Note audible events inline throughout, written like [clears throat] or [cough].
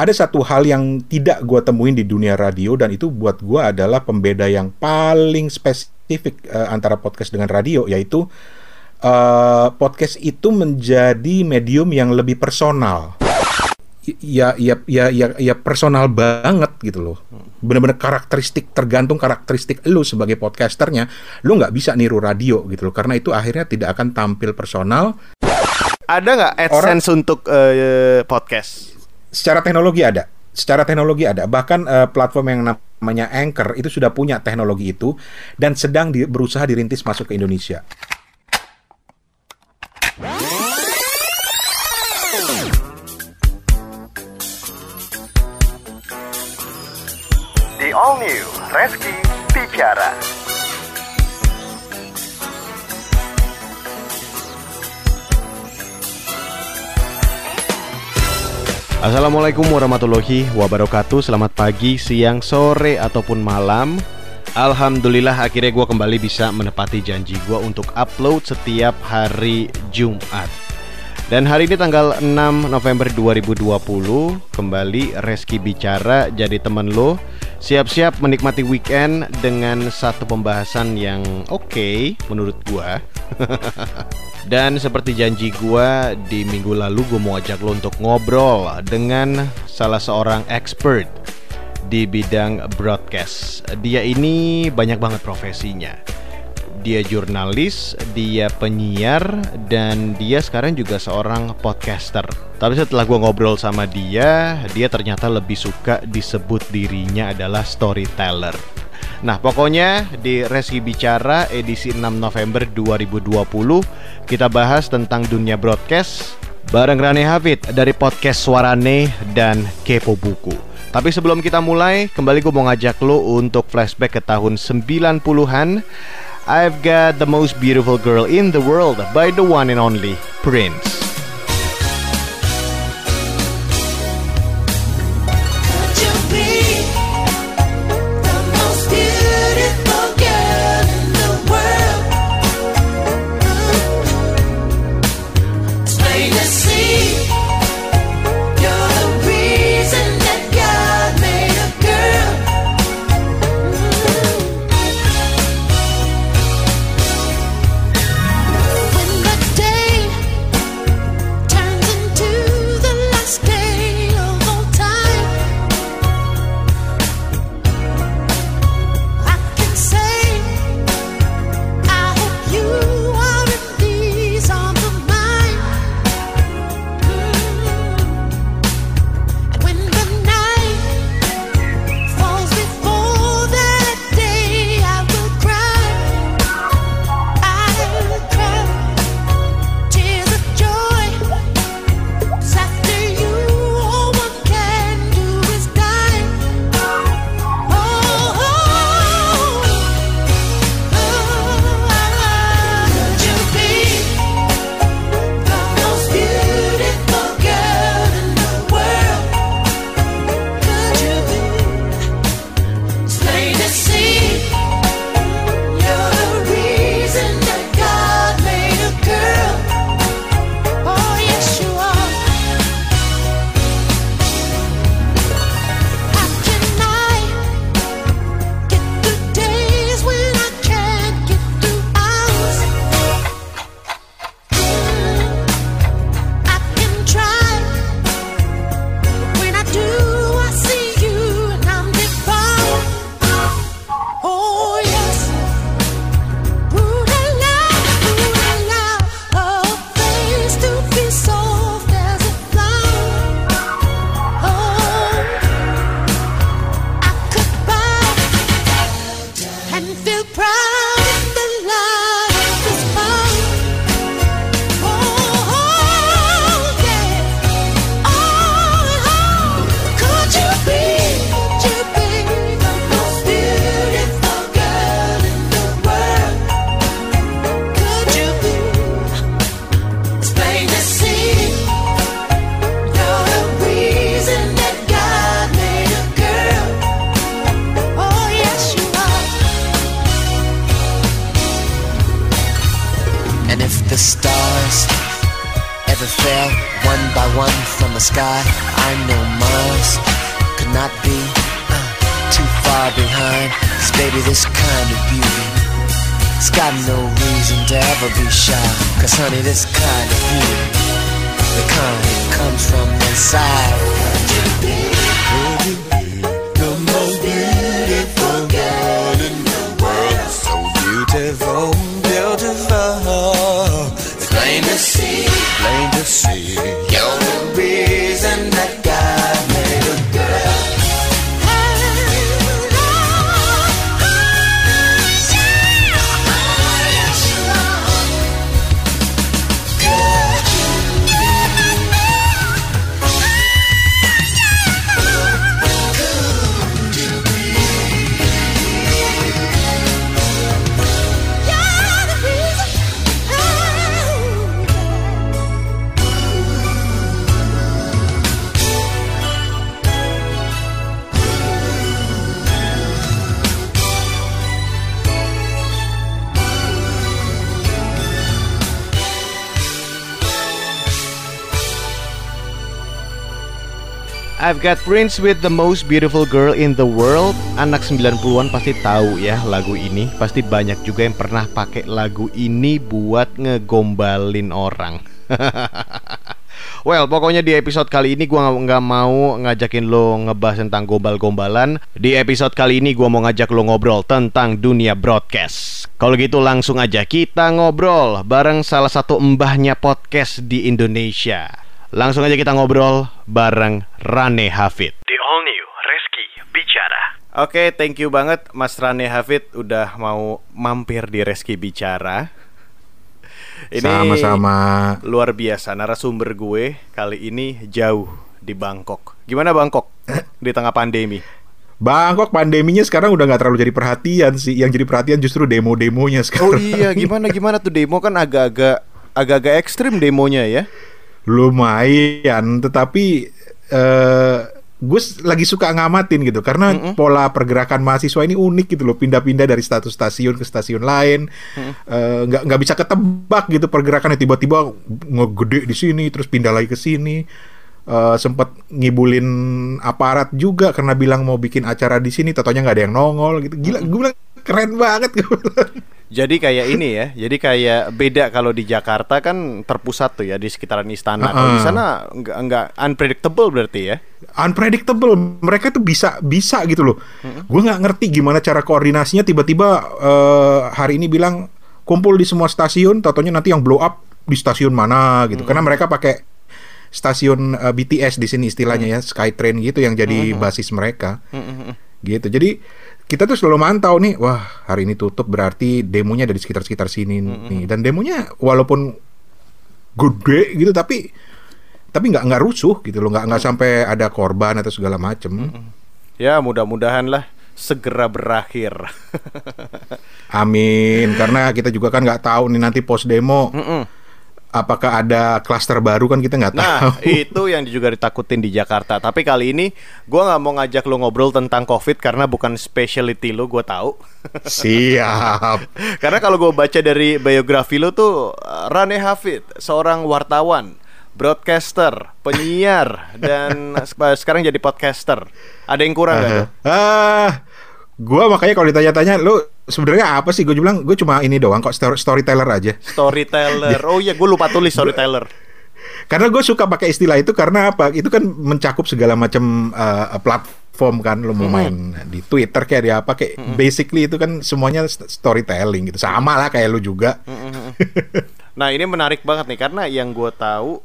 ada satu hal yang tidak gue temuin di dunia radio dan itu buat gue adalah pembeda yang paling spesifik uh, antara podcast dengan radio yaitu uh, podcast itu menjadi medium yang lebih personal. Ya, ya, ya, ya, ya personal banget gitu loh. Bener-bener karakteristik tergantung karakteristik lu sebagai podcasternya. Lu nggak bisa niru radio gitu loh, karena itu akhirnya tidak akan tampil personal. Ada nggak AdSense Orang, untuk uh, podcast? Secara teknologi ada secara teknologi ada bahkan uh, platform yang namanya Anchor itu sudah punya teknologi itu dan sedang di, berusaha dirintis masuk ke Indonesia. The all new Reski Bicara. Assalamualaikum warahmatullahi wabarakatuh. Selamat pagi, siang, sore, ataupun malam. Alhamdulillah akhirnya gue kembali bisa menepati janji gue untuk upload setiap hari Jumat Dan hari ini tanggal 6 November 2020 Kembali Reski Bicara jadi temen lo Siap-siap menikmati weekend dengan satu pembahasan yang oke okay, menurut gue [laughs] Dan seperti janji gue di minggu lalu gue mau ajak lo untuk ngobrol dengan salah seorang expert di bidang broadcast. Dia ini banyak banget profesinya. Dia jurnalis, dia penyiar, dan dia sekarang juga seorang podcaster. Tapi setelah gue ngobrol sama dia, dia ternyata lebih suka disebut dirinya adalah storyteller. Nah, pokoknya di Reski Bicara edisi 6 November 2020 kita bahas tentang dunia broadcast bareng Rane Hafid dari podcast Suarane dan Kepo Buku. Tapi sebelum kita mulai, kembali gue mau ngajak lo untuk flashback ke tahun 90-an. I've got the most beautiful girl in the world by the one and only Prince. sky. I know no Mars, could not be uh, too far behind. Cause baby, this kind of beauty, it's got no reason to ever be shy. Cause honey, this kind of beauty, the kind that comes from inside. I've got Prince with the most beautiful girl in the world Anak 90-an pasti tahu ya lagu ini Pasti banyak juga yang pernah pakai lagu ini buat ngegombalin orang [laughs] Well, pokoknya di episode kali ini gua nggak mau ngajakin lo ngebahas tentang gombal-gombalan. Di episode kali ini gua mau ngajak lo ngobrol tentang dunia broadcast. Kalau gitu langsung aja kita ngobrol bareng salah satu mbahnya podcast di Indonesia. Langsung aja kita ngobrol bareng Rane Hafid. The all new Reski Bicara. Oke, thank you banget Mas Rane Hafid udah mau mampir di Reski Bicara. Ini Sama-sama. luar biasa narasumber gue kali ini jauh di Bangkok. Gimana Bangkok [clears throat] di tengah pandemi? Bangkok pandeminya sekarang udah nggak terlalu jadi perhatian sih. Yang jadi perhatian justru demo-demonya Oh sekarang. iya, gimana gimana tuh demo kan agak-agak agak-agak ekstrim demonya ya. Lumayan, tetapi eh gue s- lagi suka ngamatin gitu. Karena pola pergerakan mahasiswa ini unik gitu loh. Pindah-pindah dari status stasiun ke stasiun lain. Eh, nggak nggak bisa ketebak gitu pergerakannya. Tiba-tiba ngegede di sini terus pindah lagi ke sini. Eh, sempat ngibulin aparat juga karena bilang mau bikin acara di sini. Totonya nggak ada yang nongol gitu. Gila gue bilang keren banget gue bilang. Jadi kayak ini ya. Jadi kayak beda kalau di Jakarta kan terpusat tuh ya di sekitaran istana. Kalau di sana nggak nggak unpredictable berarti ya. unpredictable. Mereka tuh bisa bisa gitu loh. Gue nggak ngerti gimana cara koordinasinya. Tiba-tiba eh, hari ini bilang kumpul di semua stasiun totonya nanti yang blow up di stasiun mana gitu. Karena mereka pakai stasiun eh, BTS di sini istilahnya ya Skytrain gitu yang jadi basis mereka. Gitu. Jadi kita tuh selalu mantau nih wah hari ini tutup berarti demonya dari sekitar-sekitar sini nih. Dan demonya walaupun gede gitu tapi tapi nggak nggak rusuh gitu loh. Nggak nggak sampai ada korban atau segala macem. Ya mudah-mudahan lah segera berakhir. [laughs] amin. Karena kita juga kan nggak tahu nih nanti pos demo apakah ada klaster baru kan kita nggak tahu Nah, [laughs] itu yang juga ditakutin di Jakarta. Tapi kali ini gua nggak mau ngajak lo ngobrol tentang COVID karena bukan specialty lo, gue tahu. [laughs] siap karena kalau gue baca dari biografi lo tuh uh, Rane Hafid, seorang wartawan, broadcaster, penyiar, dan se- [laughs] sekarang jadi podcaster. Ada yang kurang nggak tuh? ah gua makanya kalau ditanya-tanya lu sebenarnya apa sih gue bilang gue cuma ini doang kok story- storyteller aja Storyteller. [laughs] Oh iya, gue lupa tulis storyteller. Karena gue suka pakai istilah itu karena apa? Itu kan mencakup segala macam uh, platform kan lo mau main di Twitter kayak di apa kayak basically itu kan semuanya st- storytelling gitu. Sama lah kayak lu juga. [laughs] Nah ini menarik banget nih karena yang gue tahu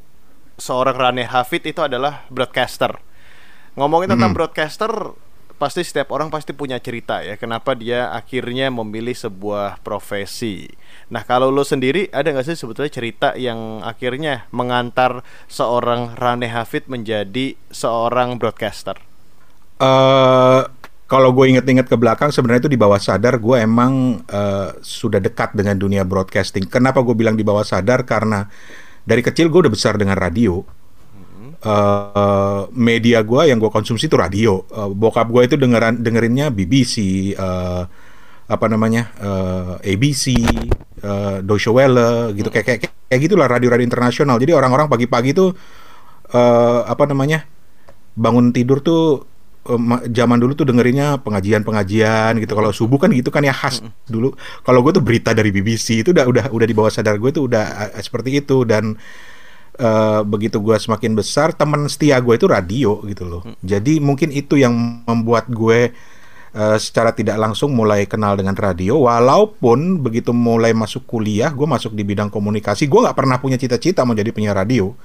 seorang Rane Hafid itu adalah broadcaster. Ngomongin tentang broadcaster, pasti setiap orang pasti punya cerita ya kenapa dia akhirnya memilih sebuah profesi. Nah kalau lo sendiri ada nggak sih sebetulnya cerita yang akhirnya mengantar seorang Rane Hafid menjadi seorang broadcaster? eh kalau gue inget-inget ke belakang sebenarnya itu di bawah sadar gue emang eh, sudah dekat dengan dunia broadcasting. Kenapa gue bilang di bawah sadar? Karena dari kecil gue udah besar dengan radio. Eh, media gue yang gue konsumsi itu radio. Eh, bokap gue itu dengeran dengerinnya BBC, eh, apa namanya eh, ABC, eh, Deutsche Welle, gitu kayak kayak kayak gitulah radio-radio internasional. Jadi orang-orang pagi-pagi tuh eh, apa namanya bangun tidur tuh ma- zaman dulu tuh dengerinnya pengajian-pengajian gitu. Kalau subuh kan gitu kan ya khas dulu. Kalau gue tuh berita dari BBC itu udah udah udah di bawah sadar gue tuh udah seperti itu dan eh, begitu gue semakin besar teman setia gue itu radio gitu loh. Jadi mungkin itu yang membuat gue eh, secara tidak langsung mulai kenal dengan radio. Walaupun begitu mulai masuk kuliah, gue masuk di bidang komunikasi. Gue nggak pernah punya cita-cita mau jadi penyiar radio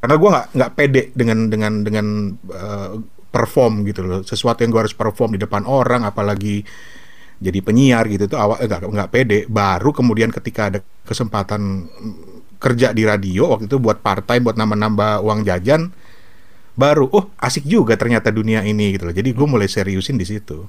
karena gue nggak nggak pede dengan dengan dengan eh, perform gitu loh sesuatu yang gue harus perform di depan orang apalagi jadi penyiar gitu tuh awal nggak nggak pede baru kemudian ketika ada kesempatan kerja di radio waktu itu buat part time buat nambah-nambah uang jajan baru oh asik juga ternyata dunia ini gitu loh. Jadi gue mulai seriusin di situ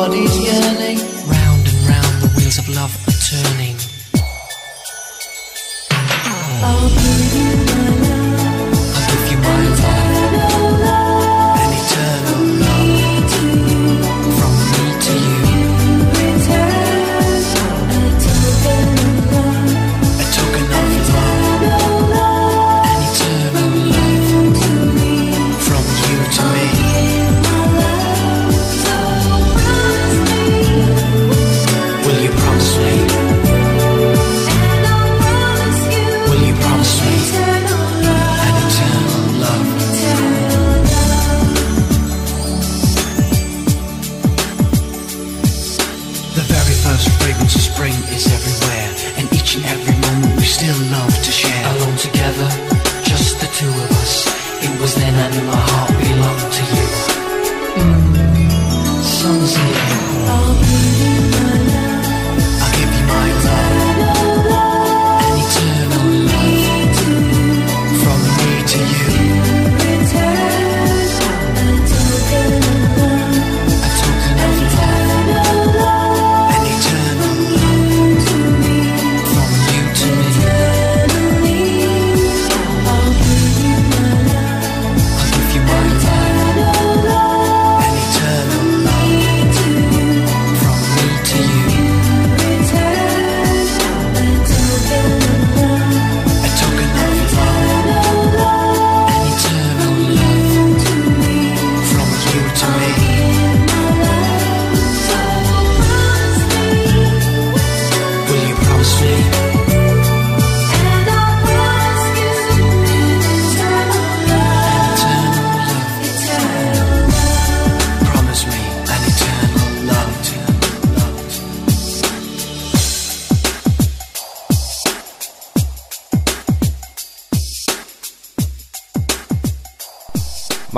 我的眼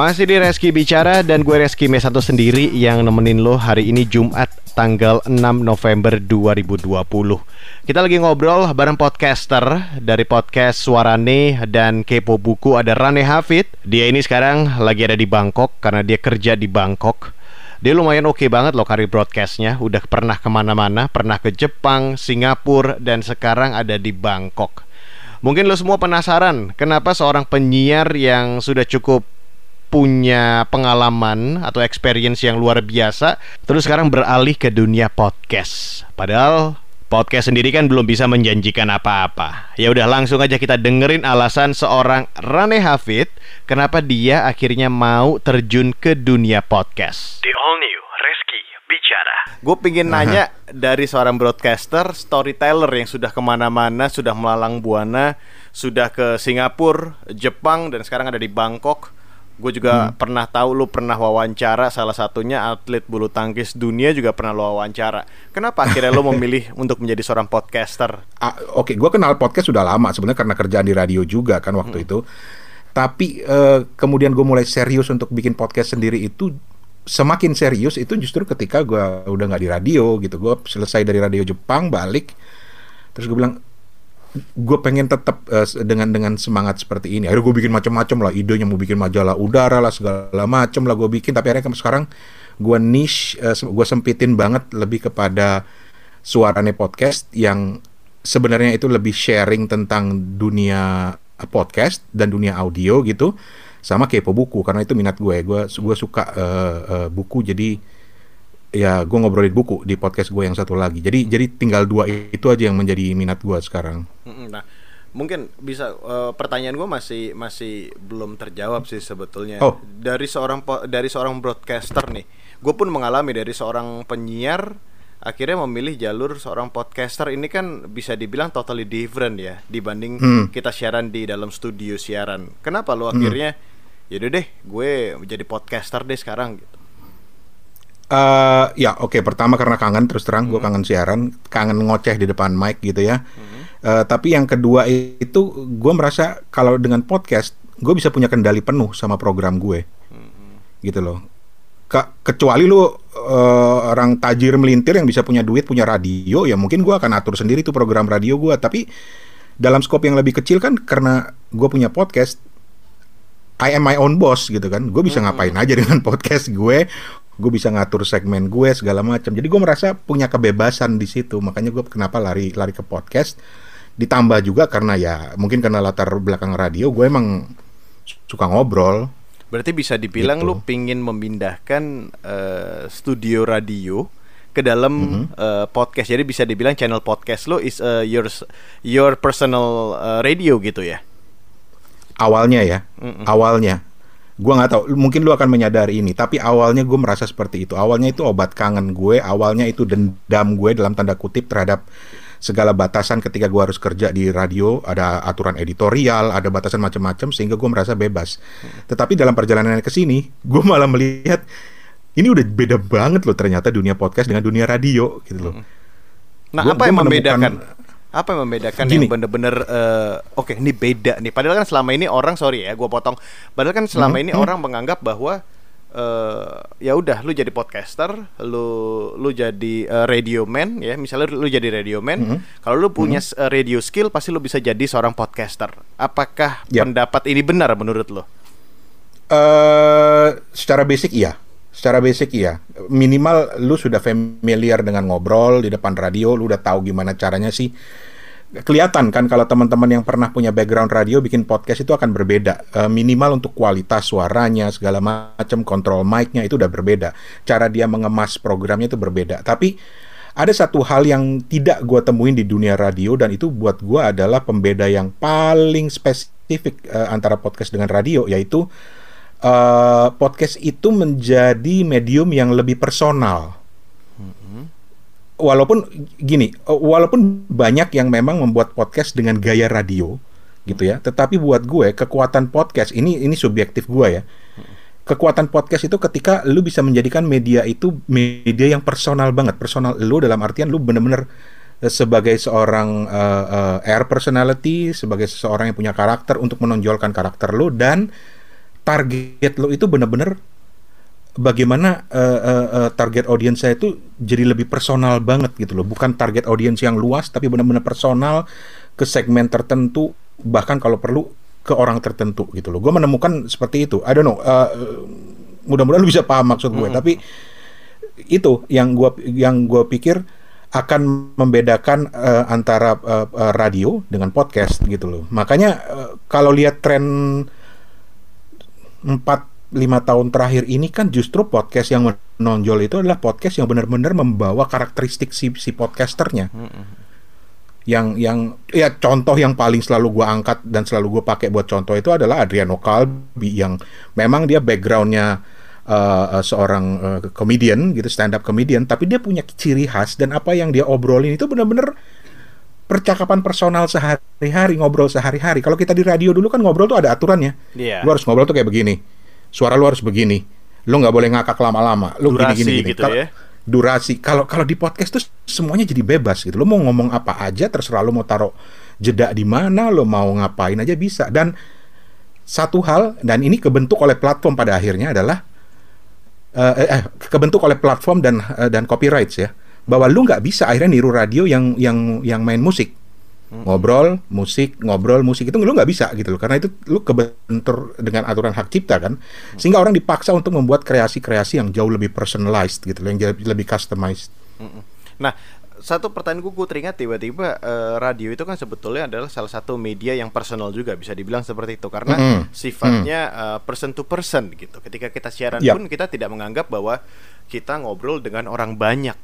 Masih di Reski Bicara dan gue Reski Mesanto sendiri yang nemenin lo hari ini Jumat tanggal 6 November 2020. Kita lagi ngobrol bareng podcaster dari podcast Suarane dan Kepo Buku ada Rane Hafid. Dia ini sekarang lagi ada di Bangkok karena dia kerja di Bangkok. Dia lumayan oke banget loh karir broadcastnya Udah pernah ke mana-mana Pernah ke Jepang, Singapura Dan sekarang ada di Bangkok Mungkin lo semua penasaran kenapa seorang penyiar yang sudah cukup punya pengalaman atau experience yang luar biasa terus sekarang beralih ke dunia podcast. Padahal podcast sendiri kan belum bisa menjanjikan apa-apa. Ya udah langsung aja kita dengerin alasan seorang Rane Hafid kenapa dia akhirnya mau terjun ke dunia podcast. The all new Reski Bicara. Gue pingin nanya dari seorang broadcaster, storyteller yang sudah ke mana-mana, sudah melalang buana, sudah ke Singapura, Jepang, dan sekarang ada di Bangkok. Gue juga pernah tahu lu pernah wawancara salah satunya atlet bulu tangkis dunia juga pernah lu wawancara. Kenapa akhirnya lu [laughs] memilih untuk menjadi seorang podcaster? Ah, Oke, gue kenal podcast sudah lama sebenarnya karena kerjaan di radio juga kan waktu itu. Tapi eh, kemudian gue mulai serius untuk bikin podcast sendiri itu semakin serius itu justru ketika gue udah nggak di radio gitu. Gue selesai dari radio Jepang balik, terus gue bilang gue pengen tetap eh, dengan dengan semangat seperti ini. Akhirnya gue bikin macam-macam lah idenya mau bikin majalah udara lah segala macam lah gue bikin. Tapi akhirnya sekarang gue niche, gue sempitin banget lebih kepada suarane podcast yang sebenarnya itu lebih sharing tentang dunia podcast dan dunia audio gitu sama kepo buku karena itu minat gue gue gue suka eh, eh, buku jadi ya gue ngobrolin buku di podcast gue yang satu lagi jadi jadi tinggal dua itu aja yang menjadi minat gue sekarang Nah, mungkin bisa eh, pertanyaan gue masih masih belum terjawab sih sebetulnya. Oh. Dari seorang dari seorang broadcaster nih, gue pun mengalami dari seorang penyiar akhirnya memilih jalur seorang podcaster ini kan bisa dibilang totally different ya dibanding Hmm. kita siaran di dalam studio siaran. Kenapa lo akhirnya yaudah deh gue jadi podcaster deh sekarang gitu. Eh ya oke pertama karena kangen terus terang gue kangen siaran kangen ngoceh di depan mic gitu ya. Eh, tapi yang kedua itu gue merasa kalau dengan podcast gue bisa punya kendali penuh sama program gue. Gitu loh. Ka- kecuali lu eh, orang tajir melintir yang bisa punya duit punya radio ya mungkin gue akan atur sendiri tuh program radio gue tapi dalam skop yang lebih kecil kan karena gue punya podcast I am my own boss gitu kan. Gue bisa ngapain aja dengan [laughs] podcast gue gue bisa ngatur segmen gue segala macam jadi gue merasa punya kebebasan di situ makanya gue kenapa lari lari ke podcast ditambah juga karena ya mungkin karena latar belakang radio gue emang suka ngobrol Berarti bisa dibilang Gitu. lu pingin memindahkan eh, studio radio ke dalam eh, podcast. Jadi bisa dibilang channel podcast lo is eh, your your personal eh, radio gitu ya. awalnya ya Mm-mm. awalnya gue nggak tahu. Mungkin lu akan menyadari ini tapi awalnya gue merasa seperti itu. Awalnya itu obat kangen gue awalnya itu dendam gue dalam tanda kutip terhadap segala batasan ketika gue harus kerja di radio ada aturan editorial ada batasan macam-macam sehingga gue merasa bebas. Tetapi dalam perjalanan ke sini gue malah melihat ini udah beda banget loh ternyata dunia podcast dengan dunia radio gitu loh. Nah, Gua- apa yang gua membedakan? Apa yang membedakan Gini. yang bener-bener eh, oke ini beda nih. Padahal kan selama ini orang sorry ya, gua potong. Padahal kan selama Mhm, ini mhm. orang menganggap bahwa eh ya udah lu jadi podcaster, lu lu jadi eh, radio man ya, misalnya lu jadi radio man, Mhm. kalau lu punya eh, radio skill pasti lu bisa jadi seorang podcaster. Apakah Yap. pendapat ini benar menurut lo? eh secara basic iya. Secara basic iya. Minimal lu sudah familiar dengan ngobrol di depan radio, lu udah tahu gimana caranya sih. Kelihatan kan kalau teman-teman yang pernah punya background radio bikin podcast itu akan berbeda. Eh, minimal untuk kualitas suaranya segala macam, kontrol mic-nya itu udah berbeda. Cara dia mengemas programnya itu berbeda. Tapi ada satu hal yang tidak gua temuin di dunia radio dan itu buat gua adalah pembeda yang paling spesifik eh, antara podcast dengan radio yaitu eh, podcast itu menjadi medium yang lebih personal. Walaupun gini, eh, walaupun banyak yang memang membuat podcast dengan gaya radio, gitu ya. Tetapi buat gue kekuatan podcast ini ini subjektif gue ya. Kekuatan podcast itu ketika lu bisa menjadikan media itu media yang personal banget, personal lu dalam artian lu bener-bener eh, sebagai seorang eh, eh, air personality, sebagai seseorang yang punya karakter untuk menonjolkan karakter lu dan target lo itu benar-benar bagaimana eh, eh, eh, target audiens saya itu jadi lebih personal banget gitu loh. Bukan target audiens yang luas tapi benar-benar personal ke segmen tertentu bahkan kalau perlu ke orang tertentu gitu loh. Gue menemukan seperti itu. I don't know eh, mudah-mudahan lu bisa paham maksud gue. Tapi itu yang gua yang gua pikir akan membedakan eh, antara eh, radio dengan podcast gitu loh. Makanya eh, kalau lihat tren 4 5 tahun terakhir ini kan justru podcast yang menonjol itu adalah podcast yang benar-benar membawa karakteristik si si podcasternya. Yang yang ya contoh yang paling selalu gua angkat dan selalu gue pakai buat contoh itu adalah Adriano Calbi yang memang dia backgroundnya uh, seorang uh, comedian gitu stand up comedian tapi dia punya ciri khas dan apa yang dia obrolin itu benar-benar percakapan personal sehari-hari ngobrol sehari-hari. Kalau kita di radio dulu kan ngobrol tuh ada aturannya. Iya. lu harus ngobrol tuh kayak begini. Suara lu harus begini. Lu nggak boleh ngakak lama-lama. Lu Durasi gini gini gini. gitu Kalau- ya. durasi. Kalau kalau di podcast tuh semuanya jadi bebas gitu. Lu mau ngomong apa aja terserah lu mau taruh jeda di mana lu mau ngapain aja bisa. Dan satu hal dan ini kebentuk oleh platform pada akhirnya adalah eh, eh, eh, kebentuk oleh platform dan eh, dan copyrights ya bahwa lu nggak bisa akhirnya niru radio yang yang yang main musik ngobrol musik ngobrol musik itu lu nggak bisa gitu loh karena itu lu kebentur dengan aturan hak cipta kan sehingga orang dipaksa untuk membuat kreasi-kreasi yang jauh lebih personalized gitu loh yang jauh lebih customized Nah, satu pertanyaan gue teringat tiba-tiba eh, radio itu kan sebetulnya adalah salah satu media yang personal juga bisa dibilang seperti itu karena Mm-mm. sifatnya eh, person to person gitu. Ketika kita siaran Yap. pun kita tidak menganggap bahwa kita ngobrol dengan orang banyak.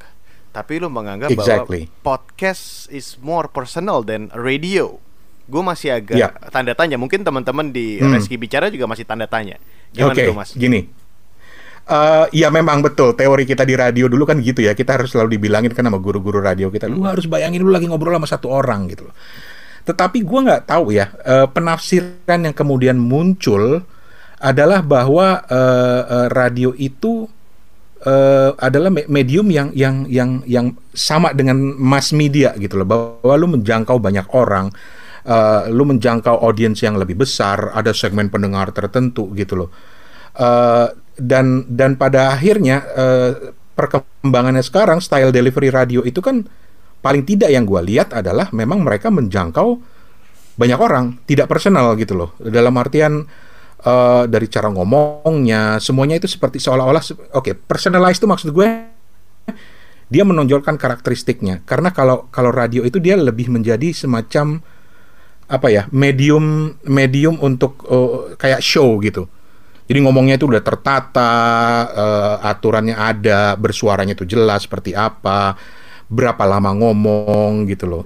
Tapi lu menganggap Exactly. bahwa podcast is more personal than radio. Gue masih agak Ya. tanda tanya. Mungkin teman-teman di Hmm. Reski bicara juga masih tanda tanya. Gimana Oke, tuh Mas? gini. Eh ya memang betul teori kita di radio dulu kan gitu ya kita harus selalu dibilangin kan sama guru-guru radio kita lu harus bayangin lu lagi ngobrol sama satu orang gitu loh. Tetapi gua nggak tahu ya eh, penafsiran yang kemudian muncul adalah bahwa eh, eh, radio itu eh, adalah me- medium yang yang yang yang sama dengan mass media gitu loh. Bahwa lu menjangkau banyak orang eh, lu menjangkau audiens yang lebih besar ada segmen pendengar tertentu gitu loh. Eh, dan dan pada akhirnya eh, perkembangannya sekarang style delivery radio itu kan paling tidak yang gua lihat adalah memang mereka menjangkau banyak orang tidak personal gitu loh. Dalam artian eh, dari cara ngomongnya semuanya itu seperti seolah-olah se- oke personalized itu maksud gue dia menonjolkan karakteristiknya. Karena kalau kalau radio itu dia lebih menjadi semacam apa ya medium medium untuk eh, kayak show gitu. Jadi ngomongnya itu udah tertata eh, aturannya ada bersuaranya itu jelas seperti apa berapa lama ngomong gitu loh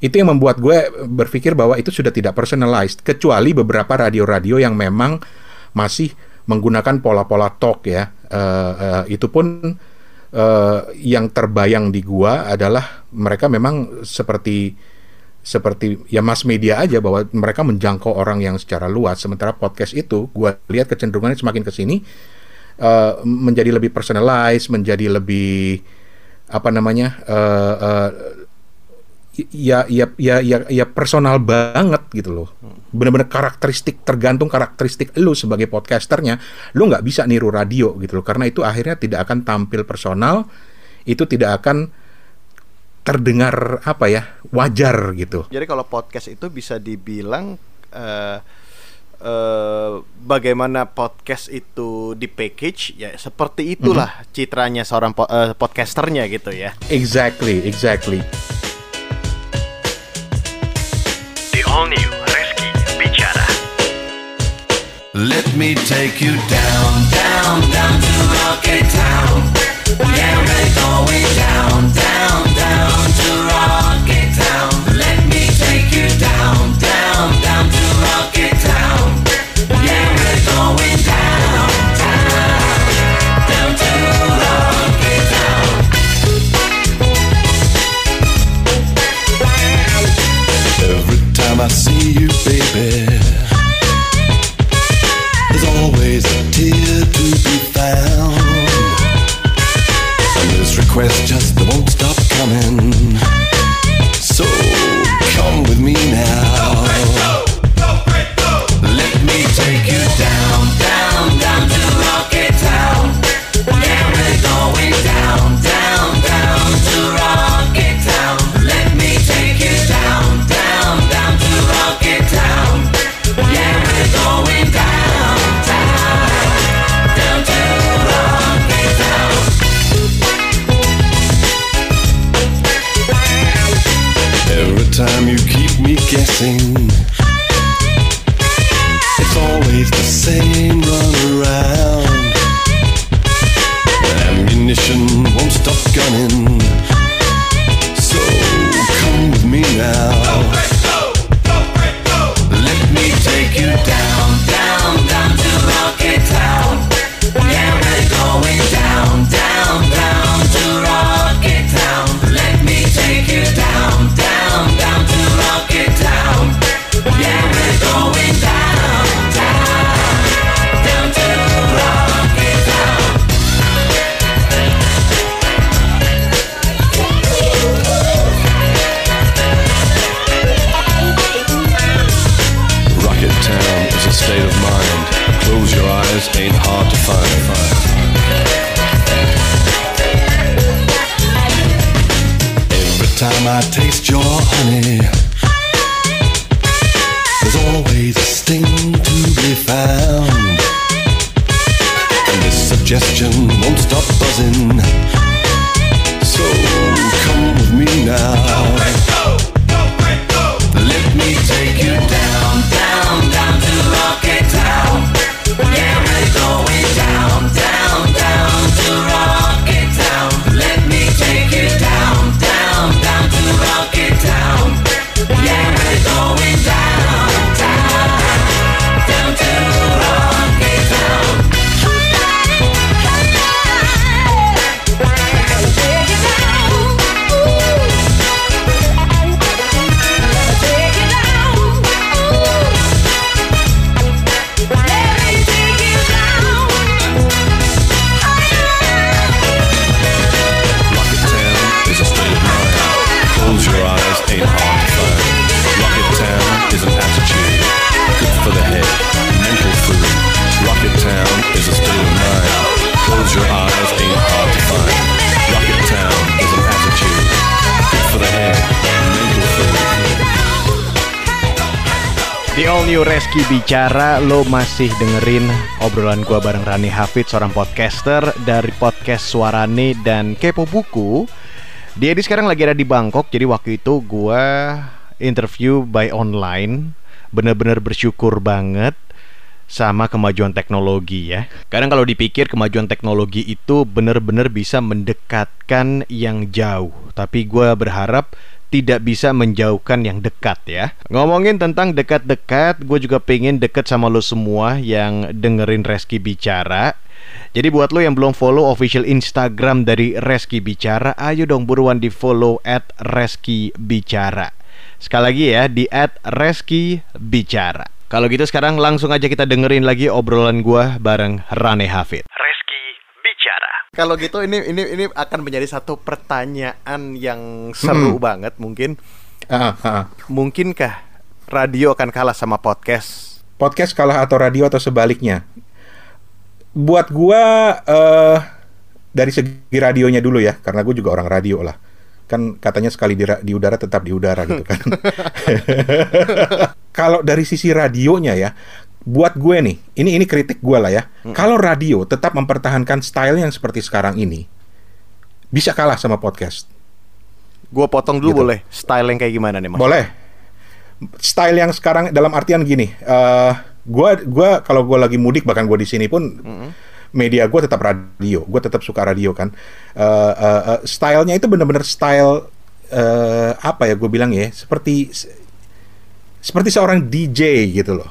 itu yang membuat gue berpikir bahwa itu sudah tidak personalized kecuali beberapa radio-radio yang memang masih menggunakan pola-pola talk ya. Eh, eh, itu pun eh, yang terbayang di gua adalah mereka memang seperti seperti ya mass media aja bahwa mereka menjangkau orang yang secara luas. Sementara podcast itu gua lihat kecenderungannya semakin ke sini eh, menjadi lebih personalized menjadi lebih apa namanya eh, eh, ya ya ya ya ya personal banget gitu loh. Benar-benar karakteristik tergantung karakteristik lu sebagai podcasternya lu nggak bisa niru radio gitu loh. Karena itu akhirnya tidak akan tampil personal itu tidak akan terdengar apa ya wajar gitu. Jadi kalau podcast itu bisa dibilang eh eh, bagaimana podcast itu di package ya seperti itulah citranya seorang po- eh, podcasternya gitu ya. exactly exactly all new Reski Bicara. Let me take you down, down, down to Rocket Town. Yeah, we're going down, down, down to Rocket Town. Let me take you down, down, down to Rocket Town. Yeah, we're going I see you, baby. There's always a tear to be found. And this request just won't stop coming. So come with me now. Sing. New Reski Bicara Lo masih dengerin obrolan gua bareng Rani Hafid Seorang podcaster dari podcast Suarane dan Kepo Buku. Dia di sekarang lagi ada di Bangkok Jadi waktu itu gua interview by online. Bener-bener bersyukur banget sama kemajuan teknologi ya. Kadang kalau dipikir kemajuan teknologi itu bener-bener bisa mendekatkan yang jauh. Tapi gua berharap tidak bisa menjauhkan yang dekat ya. Ngomongin tentang dekat-dekat, gue juga pengen deket sama lo semua yang dengerin Reski bicara. Jadi buat lo yang belum follow official Instagram dari Reski Bicara, ayo dong buruan di follow at Reski Bicara. Sekali lagi ya di at Reski Bicara. Kalau gitu sekarang langsung aja kita dengerin lagi obrolan gua bareng Rane Hafid. Kalau gitu ini ini ini akan menjadi satu pertanyaan yang seru banget mungkin. Ah, ah. Mungkinkah radio akan kalah sama podcast? Podcast kalah atau radio atau sebaliknya? Buat gua eh dari segi radionya dulu ya, karena gue juga orang radio lah. Kan katanya sekali di, di udara tetap di udara gitu kan. [laughs] [laughs] Kalau dari sisi radionya ya, buat gue nih, ini ini kritik gue lah ya. Kalau radio tetap mempertahankan style yang seperti sekarang ini, bisa kalah sama podcast. Gue potong dulu Gitu. boleh? Style yang kayak gimana nih mas? Boleh. Style yang sekarang dalam artian gini, eh gua gua kalau gua lagi mudik bahkan gua di sini pun media gua tetap radio, gua tetap suka radio kan. Eh eh, eh, stylenya itu benar-benar style eh apa ya gue bilang ya, seperti seperti seorang DJ gitu loh.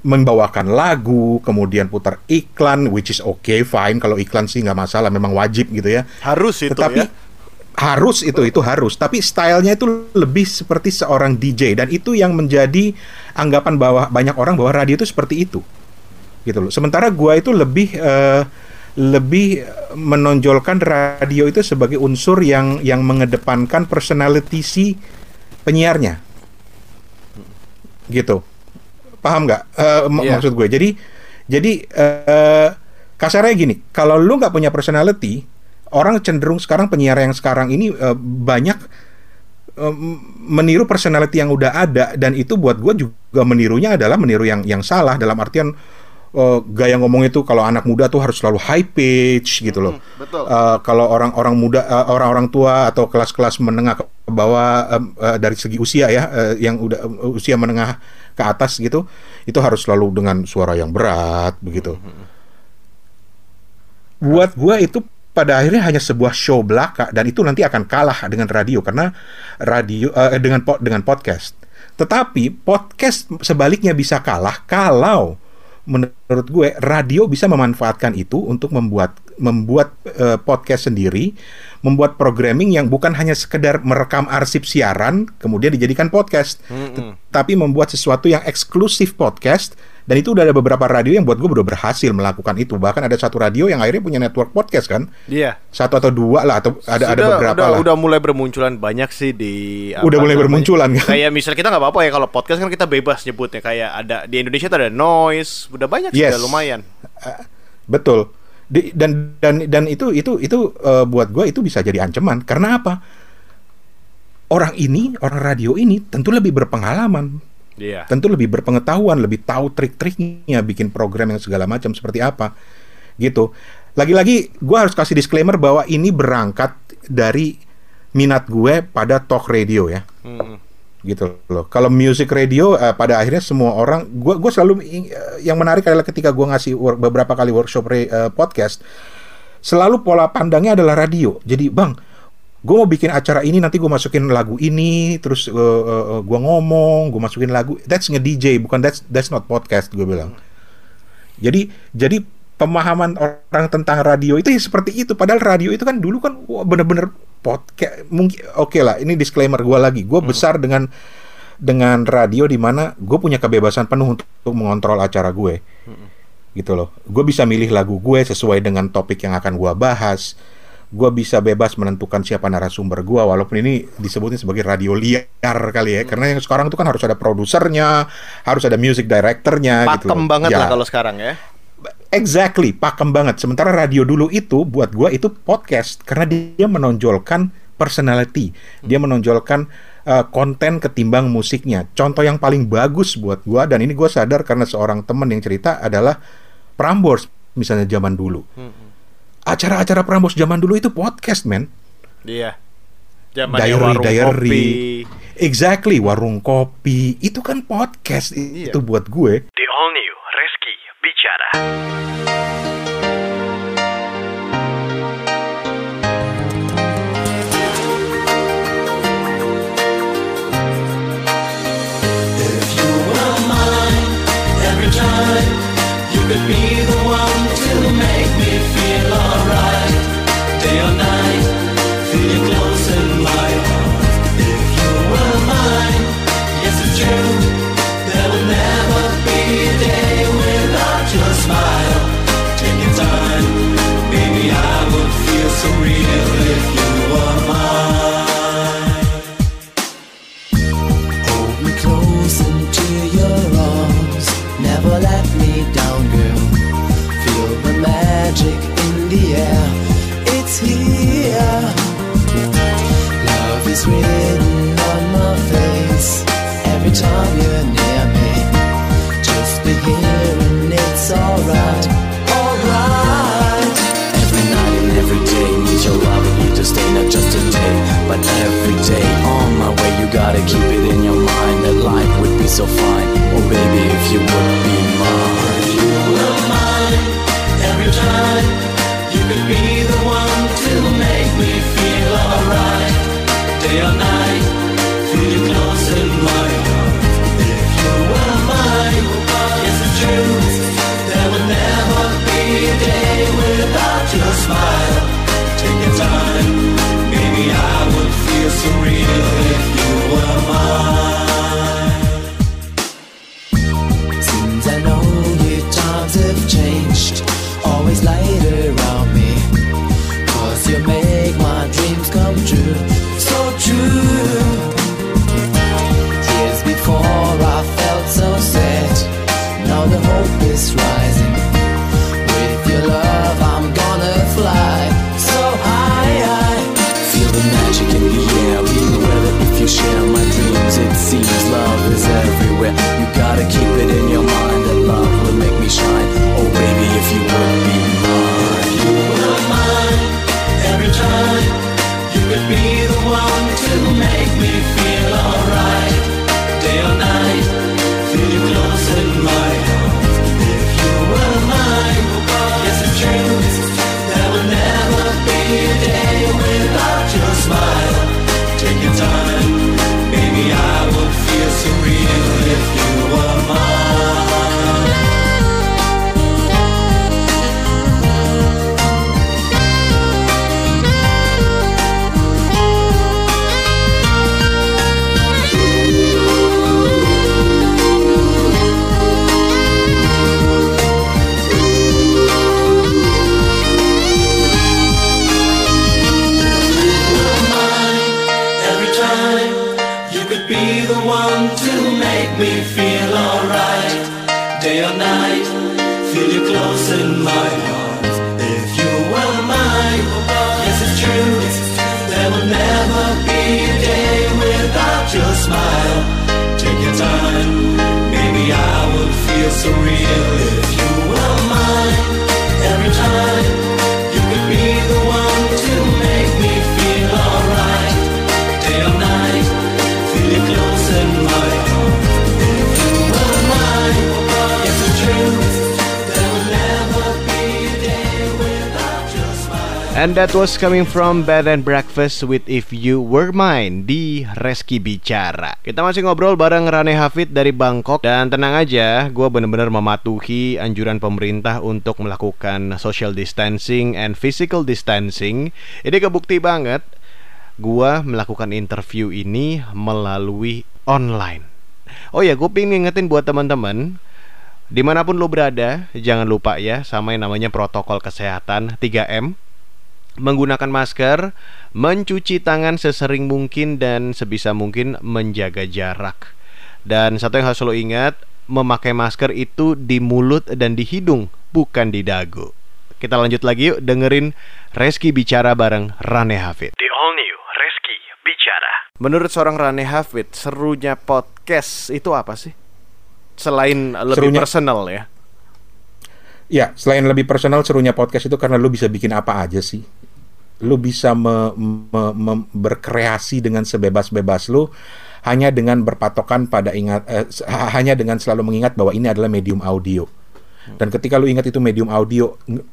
Membawakan lagu, kemudian putar iklan, which is okay, fine. Kalau iklan sih nggak masalah, memang wajib gitu ya. Harus itu tetapi ya. harus itu itu harus. Tapi stylenya itu lebih seperti seorang DJ dan itu yang menjadi anggapan bahwa banyak orang bahwa radio itu seperti itu. Gitu loh. Sementara gua itu lebih eh, lebih menonjolkan radio itu sebagai unsur yang yang mengedepankan personality si penyiarnya. Gitu paham nggak Eh, mak- Iya. maksud gue jadi jadi eh, kasarnya gini kalau lu nggak punya personality orang cenderung sekarang penyiar yang sekarang ini eh, banyak eh, meniru personality yang udah ada dan itu buat gue juga menirunya adalah meniru yang yang salah dalam artian eh, gaya ngomong itu kalau anak muda tuh harus selalu high pitch gitu loh. betul. Eh, kalau orang-orang muda, eh, orang-orang tua atau kelas-kelas menengah ke bawah em, eh, dari segi usia ya, eh, yang udah eh, usia menengah ke atas gitu, itu harus selalu dengan suara yang berat begitu. Buat gua itu pada akhirnya hanya sebuah show belaka dan itu nanti akan kalah dengan radio karena radio eh, dengan dengan podcast. Tetapi podcast sebaliknya bisa kalah kalau menurut gue radio bisa memanfaatkan itu untuk membuat membuat eh, podcast sendiri, membuat programming yang bukan hanya sekedar merekam arsip siaran kemudian dijadikan podcast, tapi membuat sesuatu yang eksklusif podcast dan itu udah ada beberapa radio yang buat gue udah berhasil melakukan itu. Bahkan ada satu radio yang akhirnya punya network podcast kan. Iya. Satu atau dua lah atau ada ada Sudah- beberapa udah, lah. udah mulai bermunculan banyak sih di Udah mulai bermunculan, kan? Kayak misalnya kita nggak apa-apa ya kalau podcast kan kita bebas nyebutnya kayak ada di Indonesia tuh ada noise, udah banyak sih Yes. udah lumayan. Betul. Di- dan dan dan itu itu itu eh, buat gue itu bisa jadi ancaman karena apa? Orang ini, orang radio ini tentu lebih berpengalaman, Iya. tentu lebih berpengetahuan, lebih tahu trik-triknya bikin program yang segala macam seperti apa. Gitu. Lagi-lagi gue harus kasih disclaimer bahwa ini berangkat dari minat gue pada talk radio ya. Mm-mm. Gitu loh. Kalau music radio eh, pada akhirnya semua orang, gua gua selalu eh, yang menarik adalah ketika gua ngasih wor- beberapa kali workshop re- eh, podcast, selalu pola pandangnya adalah radio. Jadi bang, gua mau bikin acara ini nanti gua masukin lagu ini, terus eh, eh, gua ngomong, gua masukin lagu. That's nge DJ, bukan that's that's not podcast gue bilang. Jadi jadi pemahaman orang tentang radio itu ya seperti itu. Padahal radio itu kan dulu kan bener-bener podcast. Mungkin oke lah. Ini disclaimer gue lagi. Gue besar dengan dengan radio di mana gue punya kebebasan penuh untuk, untuk mengontrol acara gue. Gitu loh. Gue bisa milih lagu gue sesuai dengan topik yang akan gue bahas. Gue bisa bebas menentukan siapa narasumber gue, walaupun ini disebutnya sebagai radio liar kali ya, karena yang sekarang itu kan harus ada produsernya, harus ada music directornya, gitu. Pakem loh. banget Ya. lah kalau sekarang ya. Exactly, pakem banget. Sementara radio dulu itu buat gua itu podcast karena dia menonjolkan personality, dia menonjolkan uh, konten ketimbang musiknya. Contoh yang paling bagus buat gua dan ini gua sadar karena seorang teman yang cerita adalah Prambors misalnya zaman dulu. Acara-acara Prambors zaman dulu itu podcast, man. Iya. Zaman Diary, warung diary. kopi. Exactly, warung kopi itu kan podcast Iya. itu buat gue. The all new Reski Bicara. So fine. Oh baby, if you would me feel And that was coming from Bed and Breakfast with If You Were Mine di Reski Bicara. Kita masih ngobrol bareng Rane Hafid dari Bangkok dan tenang aja, gue bener-bener mematuhi anjuran pemerintah untuk melakukan social distancing and physical distancing. Ini kebukti banget. Gua melakukan interview ini melalui online. Oh ya, gue pengen ngingetin buat teman-teman Di mana pun lo berada, jangan lupa ya sama yang namanya protokol kesehatan 3M Menggunakan masker, mencuci tangan sesering mungkin dan sebisa mungkin menjaga jarak Dan satu yang harus lo ingat, memakai masker itu di mulut dan di hidung, bukan di dagu Kita lanjut lagi yuk dengerin Reski bicara bareng Rane Hafid The all new Reski Bicara. Menurut seorang Rane Hafid, serunya podcast itu apa sih? Selain lebih Serunya- personal ya. Ya, selain lebih personal, serunya podcast itu karena lu bisa bikin apa aja sih. Lu bisa me- me- me- berkreasi dengan sebebas-bebas lu hanya dengan berpatokan pada ingat eh, hanya dengan selalu mengingat bahwa ini adalah medium audio. Dan ketika lu ingat itu medium audio, ng-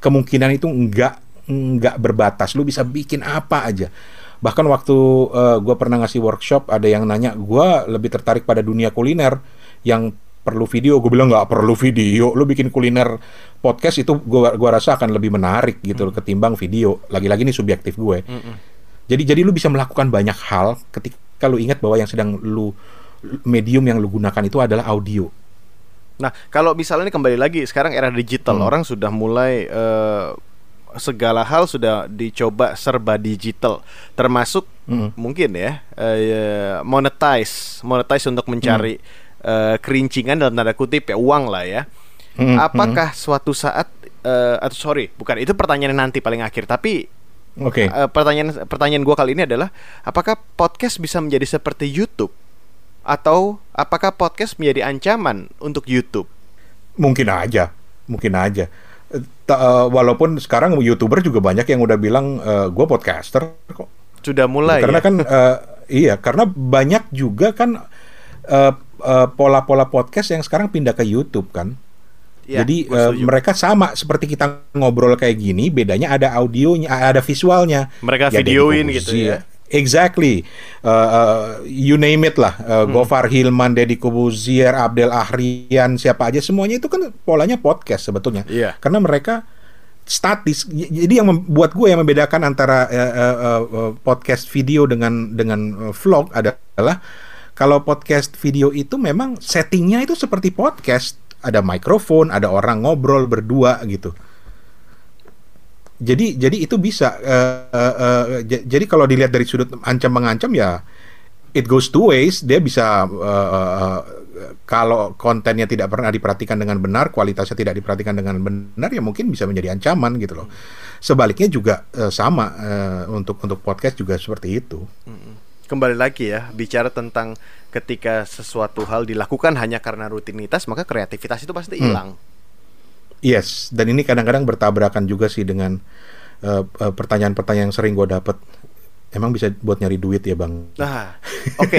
kemungkinan itu enggak enggak berbatas. Lu bisa bikin apa aja. Bahkan waktu eh, gua pernah ngasih workshop, ada yang nanya, gua lebih tertarik pada dunia kuliner yang perlu video. Gue bilang nggak perlu video. Lu bikin kuliner podcast itu gua gua rasa akan lebih menarik gitu loh ketimbang video. Lagi-lagi ini subjektif gue. Jadi jadi lu bisa melakukan banyak hal ketika lu ingat bahwa yang sedang lu medium yang lu gunakan itu adalah audio. Nah, kalau misalnya ini kembali lagi sekarang era digital, Hmm. orang sudah mulai eh, segala hal sudah dicoba serba digital, termasuk Hmm. mungkin ya eh, monetize, monetize untuk mencari eh, kerincingan dalam tanda kutip ya uang lah ya. Hmm, Apakah suatu saat eh, atau sorry, bukan itu pertanyaan nanti paling akhir, tapi Oke. eh, pertanyaan pertanyaan gua kali ini adalah apakah podcast bisa menjadi seperti YouTube atau apakah podcast menjadi ancaman untuk YouTube? Mungkin aja, mungkin aja. Ta- eh, walaupun sekarang youtuber juga banyak yang udah bilang gue podcaster kok. Sudah mulai karena ya? kan eh, iya, karena banyak juga kan eh, pola-pola podcast yang sekarang pindah ke YouTube kan. Iya, Jadi setuju. mereka sama seperti kita ngobrol kayak gini, bedanya ada audionya, ada visualnya. Mereka Ya, videoin gitu ya. Exactly, Uh, uh, you name it lah, Uh, Hmm. Gofar Hilman, Deddy Kobuzier, Abdel Ahrian, siapa aja semuanya itu kan polanya podcast sebetulnya. Iya. Karena mereka statis. Jadi yang membuat gue yang membedakan antara uh, uh, uh, uh, podcast video dengan dengan uh, vlog adalah kalau podcast video itu memang settingnya itu seperti podcast, ada mikrofon, ada orang ngobrol berdua gitu. Jadi jadi itu bisa eh, eh, j- jadi kalau dilihat dari sudut ancam mengancam ya it goes two ways. Dia bisa eh, eh, kalau kontennya tidak pernah diperhatikan dengan benar kualitasnya tidak diperhatikan dengan benar ya mungkin bisa menjadi ancaman gitu loh. Sebaliknya juga eh, sama eh, untuk untuk podcast juga seperti itu Kembali lagi ya, bicara tentang ketika sesuatu hal dilakukan hanya karena rutinitas, maka kreativitas itu pasti hilang. yes dan ini kadang-kadang bertabrakan juga sih dengan eh, eh, pertanyaan-pertanyaan yang sering gue dapet emang bisa buat nyari duit ya bang Nah, [laughs] oke.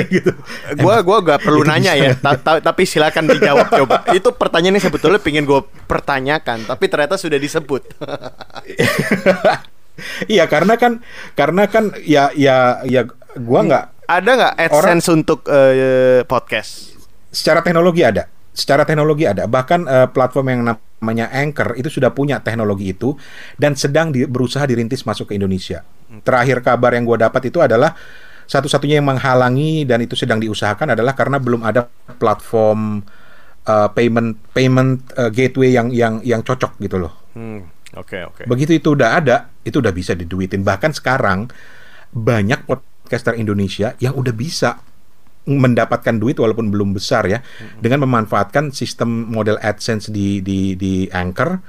Gua gua gak [laughs] perlu nanya ya, ta- ta- tapi silakan dijawab coba. Itu pertanyaannya sebetulnya pengen gue pertanyakan, tapi ternyata sudah disebut. [laughs] Iya karena kan karena kan ya ya ya gua nggak Ada nggak AdSense untuk eh, podcast? secara teknologi ada secara teknologi ada bahkan eh, platform yang namanya Anchor itu sudah punya teknologi itu dan sedang di- berusaha dirintis masuk ke Indonesia. Terakhir kabar yang gua dapat itu adalah satu-satunya yang menghalangi dan itu sedang diusahakan adalah karena belum ada platform eh, payment payment eh, gateway yang yang yang cocok gitu loh. Hmm, oke oke. Begitu itu udah ada, itu udah bisa diduitin. Bahkan sekarang banyak podcaster Indonesia yang udah bisa mendapatkan duit walaupun belum besar ya dengan memanfaatkan sistem model AdSense di di di Anchor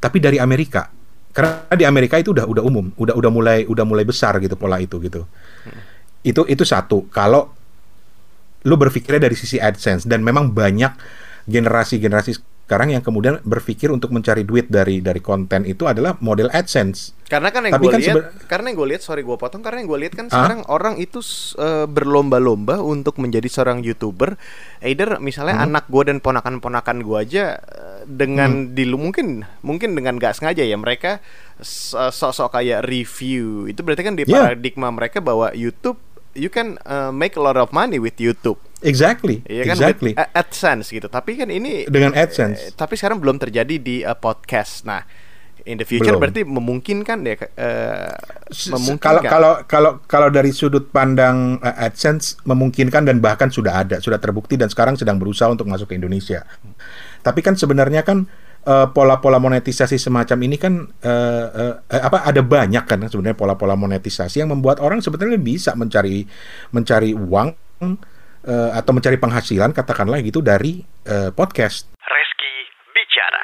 tapi dari Amerika. Karena di Amerika itu udah udah umum udah udah mulai udah mulai besar gitu pola itu gitu. Itu itu satu. Kalau lu berpikirnya dari sisi AdSense dan memang banyak generasi-generasi sekarang yang kemudian berpikir untuk mencari duit dari dari konten itu adalah model AdSense Karena kan yang Tapi gue kan lihat, karena yang gue lihat, sorry gue potong, karena yang gue lihat kan Ah? sekarang orang itu eh, berlomba-lomba untuk menjadi seorang youtuber. Either misalnya Hmm. anak gue dan ponakan-ponakan gue aja eh, dengan Hmm. dilu mungkin mungkin dengan gak sengaja ya mereka s- eh, sok-sok kayak review. Itu berarti kan di Yeah. paradigma mereka bahwa YouTube you can eh, make a lot of money with YouTube. Exactly Iya kan exactly with a- AdSense gitu. Tapi kan ini dengan Eh, AdSense tapi sekarang belum terjadi di uh, podcast. Nah, in the future Belum. berarti memungkinkan ya eh, s- memungkinkan. Kalau kalau kalau kalau dari sudut pandang uh, AdSense memungkinkan dan bahkan sudah ada, sudah terbukti dan sekarang sedang berusaha untuk masuk ke Indonesia. Tapi kan sebenarnya kan uh, pola-pola monetisasi semacam ini kan uh, uh, uh, apa ada banyak kan sebenarnya pola-pola monetisasi yang membuat orang sebetulnya bisa mencari mencari uang uh, atau mencari penghasilan katakanlah gitu dari uh, podcast. Reski Bicara.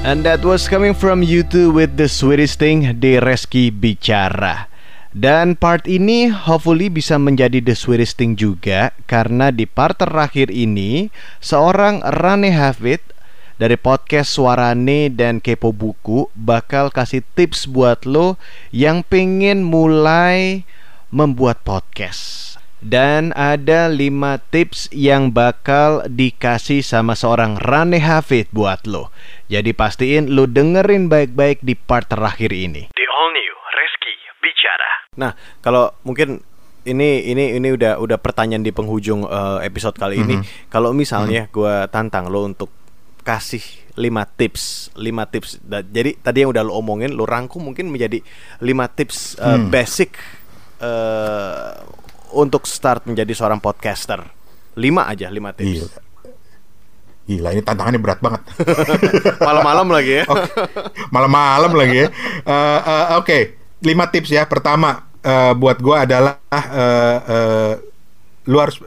And that was coming from YouTube with the sweetest thing di Reski Bicara. Dan part ini hopefully bisa menjadi the sweetest thing juga karena di part terakhir ini seorang Rane Hafid dari podcast Suarane dan Kepo Buku bakal kasih tips buat lo yang pengen mulai membuat podcast. Dan ada 5 tips yang bakal dikasih sama seorang Rane Hafid buat lo. Jadi pastiin lo dengerin baik-baik di part terakhir ini. The all new Reski Bicara. Nah, kalau mungkin ini ini ini udah udah pertanyaan di penghujung eh, episode kali ini. Kalau misalnya gua tantang lo untuk kasih 5 tips, 5 tips. Jadi tadi yang udah lo omongin, lo rangkum mungkin menjadi 5 tips uh, Hmm. basic uh, untuk start menjadi seorang podcaster. 5 aja, 5 tips. Gila. Gila, ini tantangannya berat banget. [laughs] Malam-malam lagi ya. Malam-malam lagi ya. Eh, eh, Oke, lima tips ya. Pertama, eh, buat gua adalah eh, eh, lu harus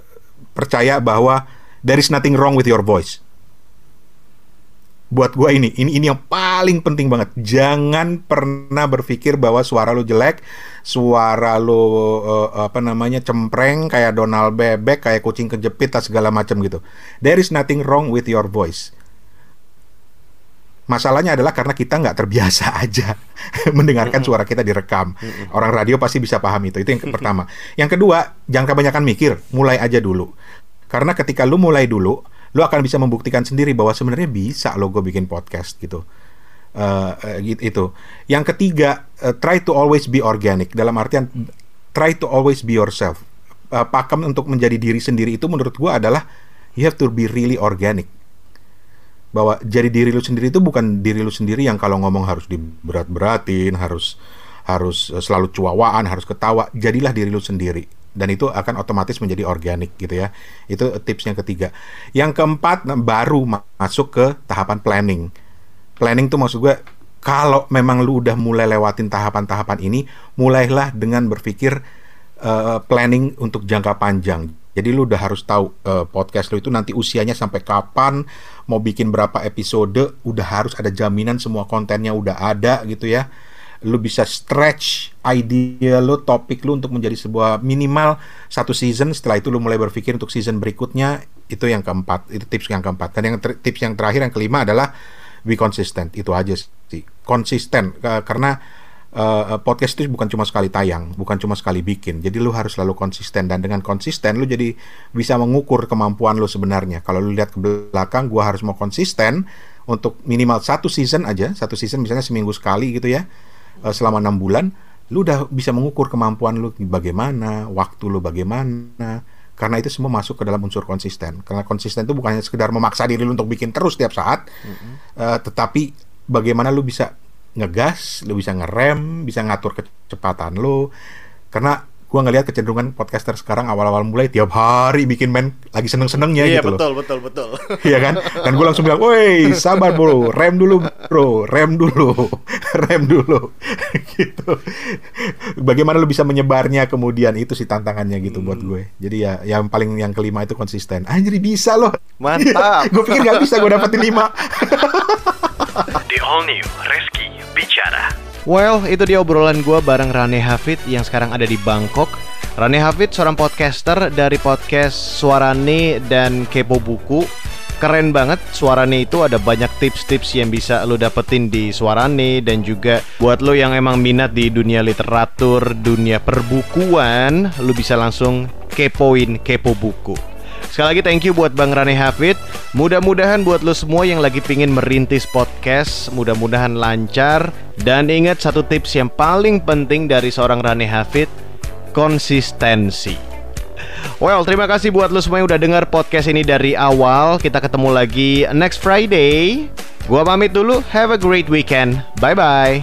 percaya bahwa there is nothing wrong with your voice. Buat gua ini, ini ini yang paling penting banget. Jangan pernah berpikir bahwa suara lu jelek, suara lu eh, apa namanya cempreng kayak Donald bebek, kayak kucing kejepit, atau segala macam gitu. There is nothing wrong with your voice. Masalahnya adalah karena kita nggak terbiasa [laughs] aja mendengarkan suara kita direkam. Orang radio pasti bisa paham itu. Itu yang pertama. [laughs] Yang kedua, jangan kebanyakan mikir, mulai aja dulu. Karena ketika lu mulai dulu, lu akan bisa membuktikan sendiri bahwa sebenarnya bisa lo gue bikin podcast gitu. Gitu- itu. Yang ketiga, eh, try to always be organic. Dalam artian try to always be yourself. Eh, pakem untuk menjadi diri sendiri itu menurut gua adalah you have to be really organic bahwa jadi diri lu sendiri itu bukan diri lu sendiri yang kalau ngomong harus diberat-beratin, harus harus selalu cuawaan, harus ketawa. Jadilah diri lu sendiri dan itu akan otomatis menjadi organik gitu ya. Itu tips yang ketiga. Yang keempat nah, baru ma- masuk ke tahapan planning. Planning tuh maksud gue kalau memang lu udah mulai lewatin tahapan-tahapan ini, mulailah dengan berpikir eh, planning untuk jangka panjang. Jadi lu udah harus tahu eh, podcast lu itu nanti usianya sampai kapan, mau bikin berapa episode, udah harus ada jaminan semua kontennya udah ada gitu ya. Lu bisa stretch idea lu, topik lu untuk menjadi sebuah minimal satu season. Setelah itu lu mulai berpikir untuk season berikutnya. Itu yang keempat, itu tips yang keempat. Dan yang tips yang terakhir yang kelima adalah be consistent. Itu aja sih. Konsisten karena eh, podcast itu bukan cuma sekali tayang, bukan cuma sekali bikin. Jadi lu harus selalu konsisten dan dengan konsisten lu jadi bisa mengukur kemampuan lu sebenarnya. Kalau lu lihat ke belakang, gua harus mau konsisten untuk minimal satu season aja, satu season misalnya seminggu sekali gitu ya, eh, selama enam bulan, lu udah bisa mengukur kemampuan lu bagaimana, waktu lu bagaimana. Karena itu semua masuk ke dalam unsur konsisten. Karena konsisten itu bukan hanya sekedar memaksa diri lu untuk bikin terus tiap saat, eh, tetapi bagaimana lu bisa ngegas, lu bisa ngerem, bisa ngatur kecepatan lu. Karena gua ngelihat kecenderungan podcaster sekarang awal-awal mulai tiap hari bikin main lagi seneng-senengnya Iya gitu loh. betul betul betul. [laughs] Iya kan? Dan gue langsung bilang, woi sabar bro, rem dulu bro, rem dulu, [laughs] rem dulu. [laughs] gitu. Bagaimana lu bisa menyebarnya kemudian itu sih tantangannya gitu buat gue. Jadi ya yang paling yang kelima itu konsisten. Anjir bisa loh. Mantap. gue pikir gak bisa gue dapetin lima. The all new Reski Bicara. Well, itu dia obrolan gua bareng Rane Hafid yang sekarang ada di Bangkok. Rane Hafid seorang podcaster dari podcast Suarane dan Kepo Buku. Keren banget Suarane itu ada banyak tips-tips yang bisa lo dapetin di Suarane dan juga buat lo yang emang minat di dunia literatur, dunia perbukuan, lo bisa langsung kepoin Kepo Buku. Sekali lagi thank you buat Bang Rane Hafid. Mudah-mudahan buat lo semua yang lagi pingin merintis podcast, mudah-mudahan lancar. Dan ingat satu tips yang paling penting dari seorang Rane Hafid, konsistensi. Well, terima kasih buat lo semua yang udah dengar podcast ini dari awal. Kita ketemu lagi next Friday. Gua pamit dulu. Have a great weekend. Bye-bye.